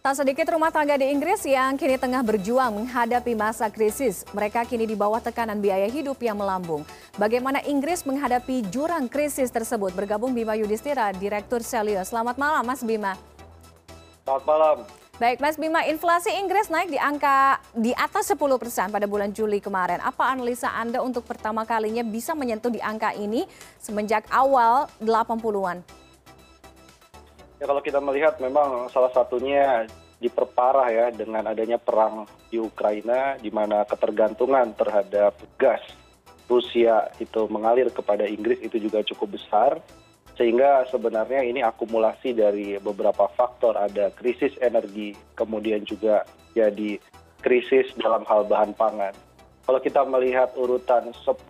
Tak sedikit rumah tangga di Inggris yang kini tengah berjuang menghadapi masa krisis. Mereka kini di bawah tekanan biaya hidup yang melambung. Bagaimana Inggris menghadapi jurang krisis tersebut? Bergabung Bima Yudhistira, Direktur Selio. Selamat malam, Mas Bima. Selamat malam. Baik, Mas Bima, inflasi Inggris naik di angka di atas 10 persen pada bulan Juli kemarin. Apa analisa Anda untuk pertama kalinya bisa menyentuh di angka ini semenjak awal 80-an? Ya kalau kita melihat memang salah satunya diperparah ya dengan adanya perang di Ukraina di mana ketergantungan terhadap gas Rusia itu mengalir kepada Inggris itu juga cukup besar sehingga sebenarnya ini akumulasi dari beberapa faktor ada krisis energi kemudian juga jadi krisis dalam hal bahan pangan. Kalau kita melihat urutan 10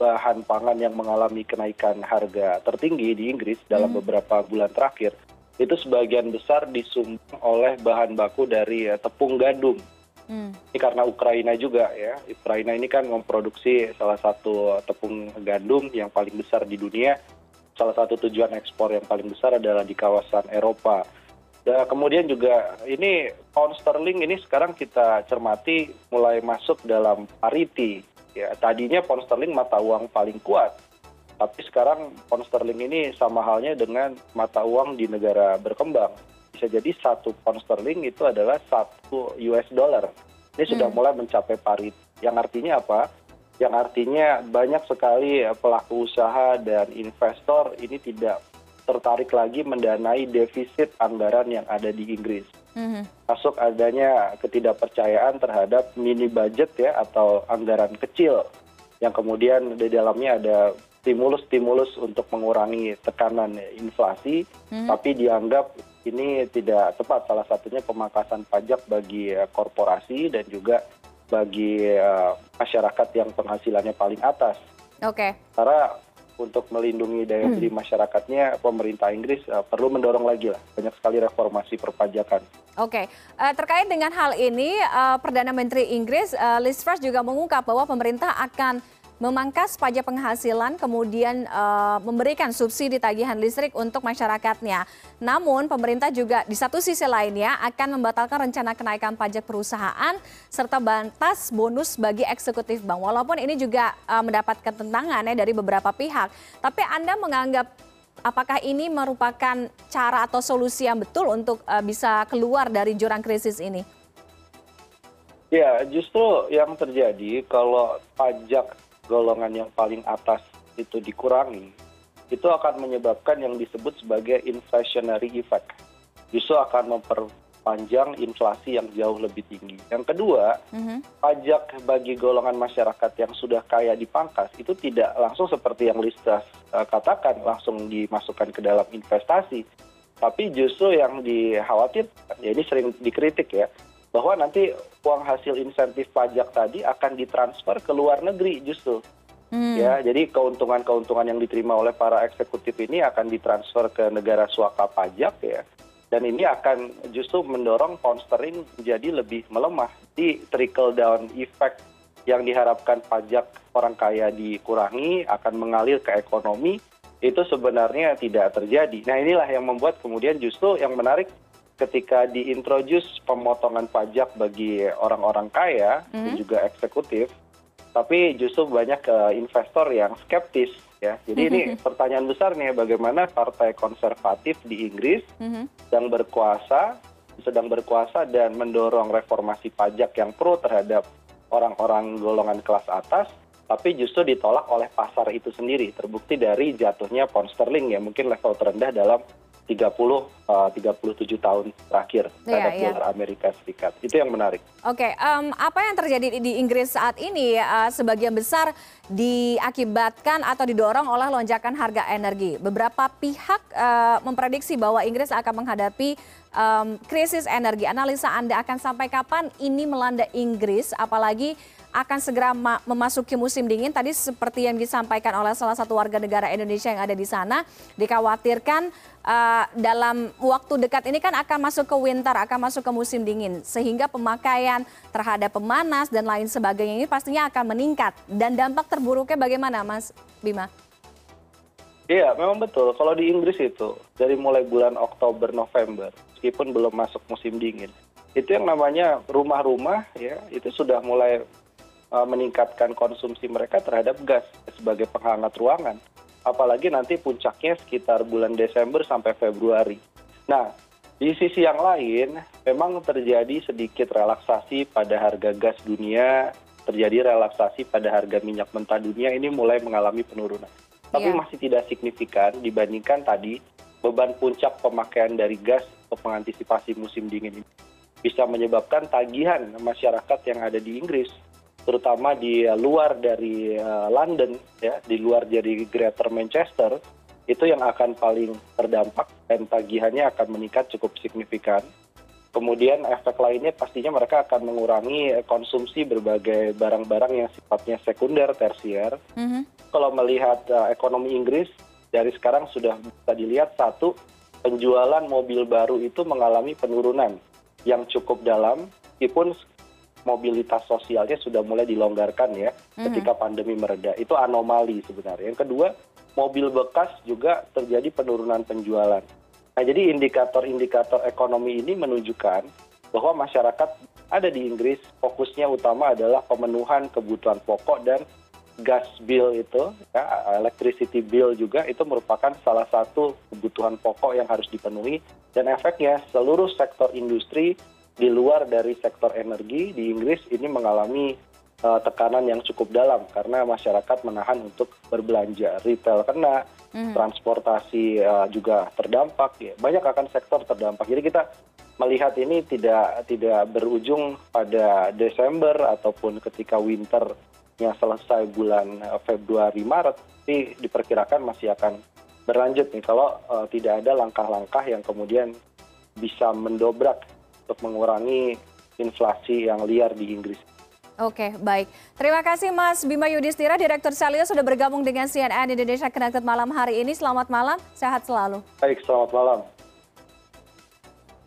bahan pangan yang mengalami kenaikan harga tertinggi di Inggris dalam beberapa bulan terakhir, itu sebagian besar disumbang oleh bahan baku dari eh, tepung gandum. Hmm. Ini karena Ukraina juga ya. Ukraina ini kan memproduksi salah satu tepung gandum yang paling besar di dunia. Salah satu tujuan ekspor yang paling besar adalah di kawasan Eropa. Dan kemudian juga ini pound sterling ini sekarang kita cermati mulai masuk dalam parity. Ya, tadinya pound sterling mata uang paling kuat tapi sekarang pound sterling ini sama halnya dengan mata uang di negara berkembang bisa jadi satu pound sterling itu adalah satu us dollar ini sudah hmm. mulai mencapai parit yang artinya apa yang artinya banyak sekali pelaku usaha dan investor ini tidak tertarik lagi mendanai defisit anggaran yang ada di Inggris. Mm -hmm. Masuk adanya ketidakpercayaan terhadap mini budget ya atau anggaran kecil yang kemudian di dalamnya ada stimulus stimulus untuk mengurangi tekanan inflasi hmm. tapi dianggap ini tidak tepat salah satunya pemangkasan pajak bagi eh, korporasi dan juga bagi uh, masyarakat yang penghasilannya paling atas. Oke. Okay. Karena untuk melindungi daya beli hmm. masyarakatnya, pemerintah Inggris uh, perlu mendorong lagi lah banyak sekali reformasi perpajakan. Oke, okay. uh, terkait dengan hal ini, uh, Perdana Menteri Inggris uh, Liz Truss juga mengungkap bahwa pemerintah akan memangkas pajak penghasilan kemudian uh, memberikan subsidi tagihan listrik untuk masyarakatnya. Namun pemerintah juga di satu sisi lainnya akan membatalkan rencana kenaikan pajak perusahaan serta bantas bonus bagi eksekutif bank. Walaupun ini juga uh, mendapatkan tentangan ya dari beberapa pihak. Tapi Anda menganggap apakah ini merupakan cara atau solusi yang betul untuk uh, bisa keluar dari jurang krisis ini? Ya, justru yang terjadi kalau pajak golongan yang paling atas itu dikurangi itu akan menyebabkan yang disebut sebagai inflationary effect. Justru akan memperpanjang inflasi yang jauh lebih tinggi. Yang kedua mm-hmm. pajak bagi golongan masyarakat yang sudah kaya dipangkas itu tidak langsung seperti yang Listas uh, katakan langsung dimasukkan ke dalam investasi. Tapi justru yang dikhawatirkan ya ini sering dikritik ya bahwa nanti uang hasil insentif pajak tadi akan ditransfer ke luar negeri justru hmm. ya jadi keuntungan keuntungan yang diterima oleh para eksekutif ini akan ditransfer ke negara suaka pajak ya dan ini akan justru mendorong pound sterling menjadi lebih melemah di trickle down effect yang diharapkan pajak orang kaya dikurangi akan mengalir ke ekonomi itu sebenarnya tidak terjadi. Nah inilah yang membuat kemudian justru yang menarik ketika diintroduce pemotongan pajak bagi orang orang kaya dan hmm. juga eksekutif tapi justru banyak uh, investor yang skeptis ya jadi ini pertanyaan besar nih bagaimana partai konservatif di Inggris hmm. sedang berkuasa sedang berkuasa dan mendorong reformasi pajak yang pro terhadap orang-orang golongan kelas atas tapi justru ditolak oleh pasar itu sendiri terbukti dari jatuhnya pound sterling ya mungkin level terendah dalam tiga puluh eh, tiga puluh tujuh tahun terakhir iya, terhadap yeah, dolar Amerika Serikat. Itu yang menarik. Oke, okay, um, apa yang terjadi di Inggris saat ini uh, sebagian besar diakibatkan atau didorong oleh lonjakan harga energi. Beberapa pihak uh, memprediksi bahwa Inggris akan menghadapi um, krisis energi. Analisa Anda akan sampai kapan ini melanda Inggris, apalagi akan segera memasuki musim dingin. Tadi seperti yang disampaikan oleh salah satu warga negara Indonesia yang ada di sana, dikhawatirkan uh, dalam waktu dekat ini kan akan masuk ke winter, akan masuk ke musim dingin, sehingga pemakaian terhadap pemanas dan lain sebagainya ini pastinya akan meningkat. Dan dampak terburuknya bagaimana, Mas Bima? Iya, memang betul. Kalau di Inggris itu dari mulai bulan Oktober November meskipun belum masuk musim dingin. Itu yang namanya rumah-rumah ya, itu sudah mulai meningkatkan konsumsi mereka terhadap gas sebagai penghangat ruangan. Apalagi nanti puncaknya sekitar bulan Desember sampai Februari. Nah, di sisi yang lain, memang terjadi sedikit relaksasi pada harga gas dunia, terjadi relaksasi pada harga minyak mentah dunia ini mulai mengalami penurunan. Tapi Iya. masih tidak signifikan dibandingkan tadi beban puncak pemakaian dari gas untuk mengantisipasi musim dingin ini bisa menyebabkan tagihan masyarakat yang ada di Inggris terutama di luar dari uh, London ya di luar dari Greater Manchester itu yang akan paling terdampak dan tagihannya akan meningkat cukup signifikan kemudian efek lainnya pastinya mereka akan mengurangi eh, konsumsi berbagai barang-barang yang sifatnya sekunder tersier Mhm. kalau melihat uh, ekonomi Inggris dari sekarang sudah bisa dilihat satu penjualan mobil baru itu mengalami penurunan yang cukup dalam meskipun mobilitas sosialnya sudah mulai dilonggarkan ya ketika pandemi mereda. Itu anomali sebenarnya. Yang kedua mobil bekas juga terjadi penurunan penjualan. Nah jadi indikator-indikator ekonomi ini menunjukkan bahwa masyarakat ada di Inggris fokusnya utama adalah pemenuhan kebutuhan pokok dan gas bill itu ya electricity bill juga itu merupakan salah satu kebutuhan pokok yang harus dipenuhi. Dan efeknya seluruh sektor industri di luar dari sektor energi di Inggris ini mengalami uh, tekanan yang cukup dalam karena masyarakat menahan untuk berbelanja. Retail kena transportasi uh, juga terdampak. Ya banyak akan sektor terdampak. Jadi kita melihat ini tidak tidak berujung pada Desember ataupun ketika winter yang selesai bulan uh, Februari Maret tapi diperkirakan masih akan berlanjut nih. Kalau uh, tidak ada langkah-langkah yang kemudian bisa mendobrak untuk mengurangi inflasi yang liar di Inggris. Oke, baik. Terima kasih Mas Bima Yudhistira, Direktur Selio sudah bergabung dengan CNN Indonesia Connected malam hari ini. Selamat malam, sehat selalu. Baik, selamat malam.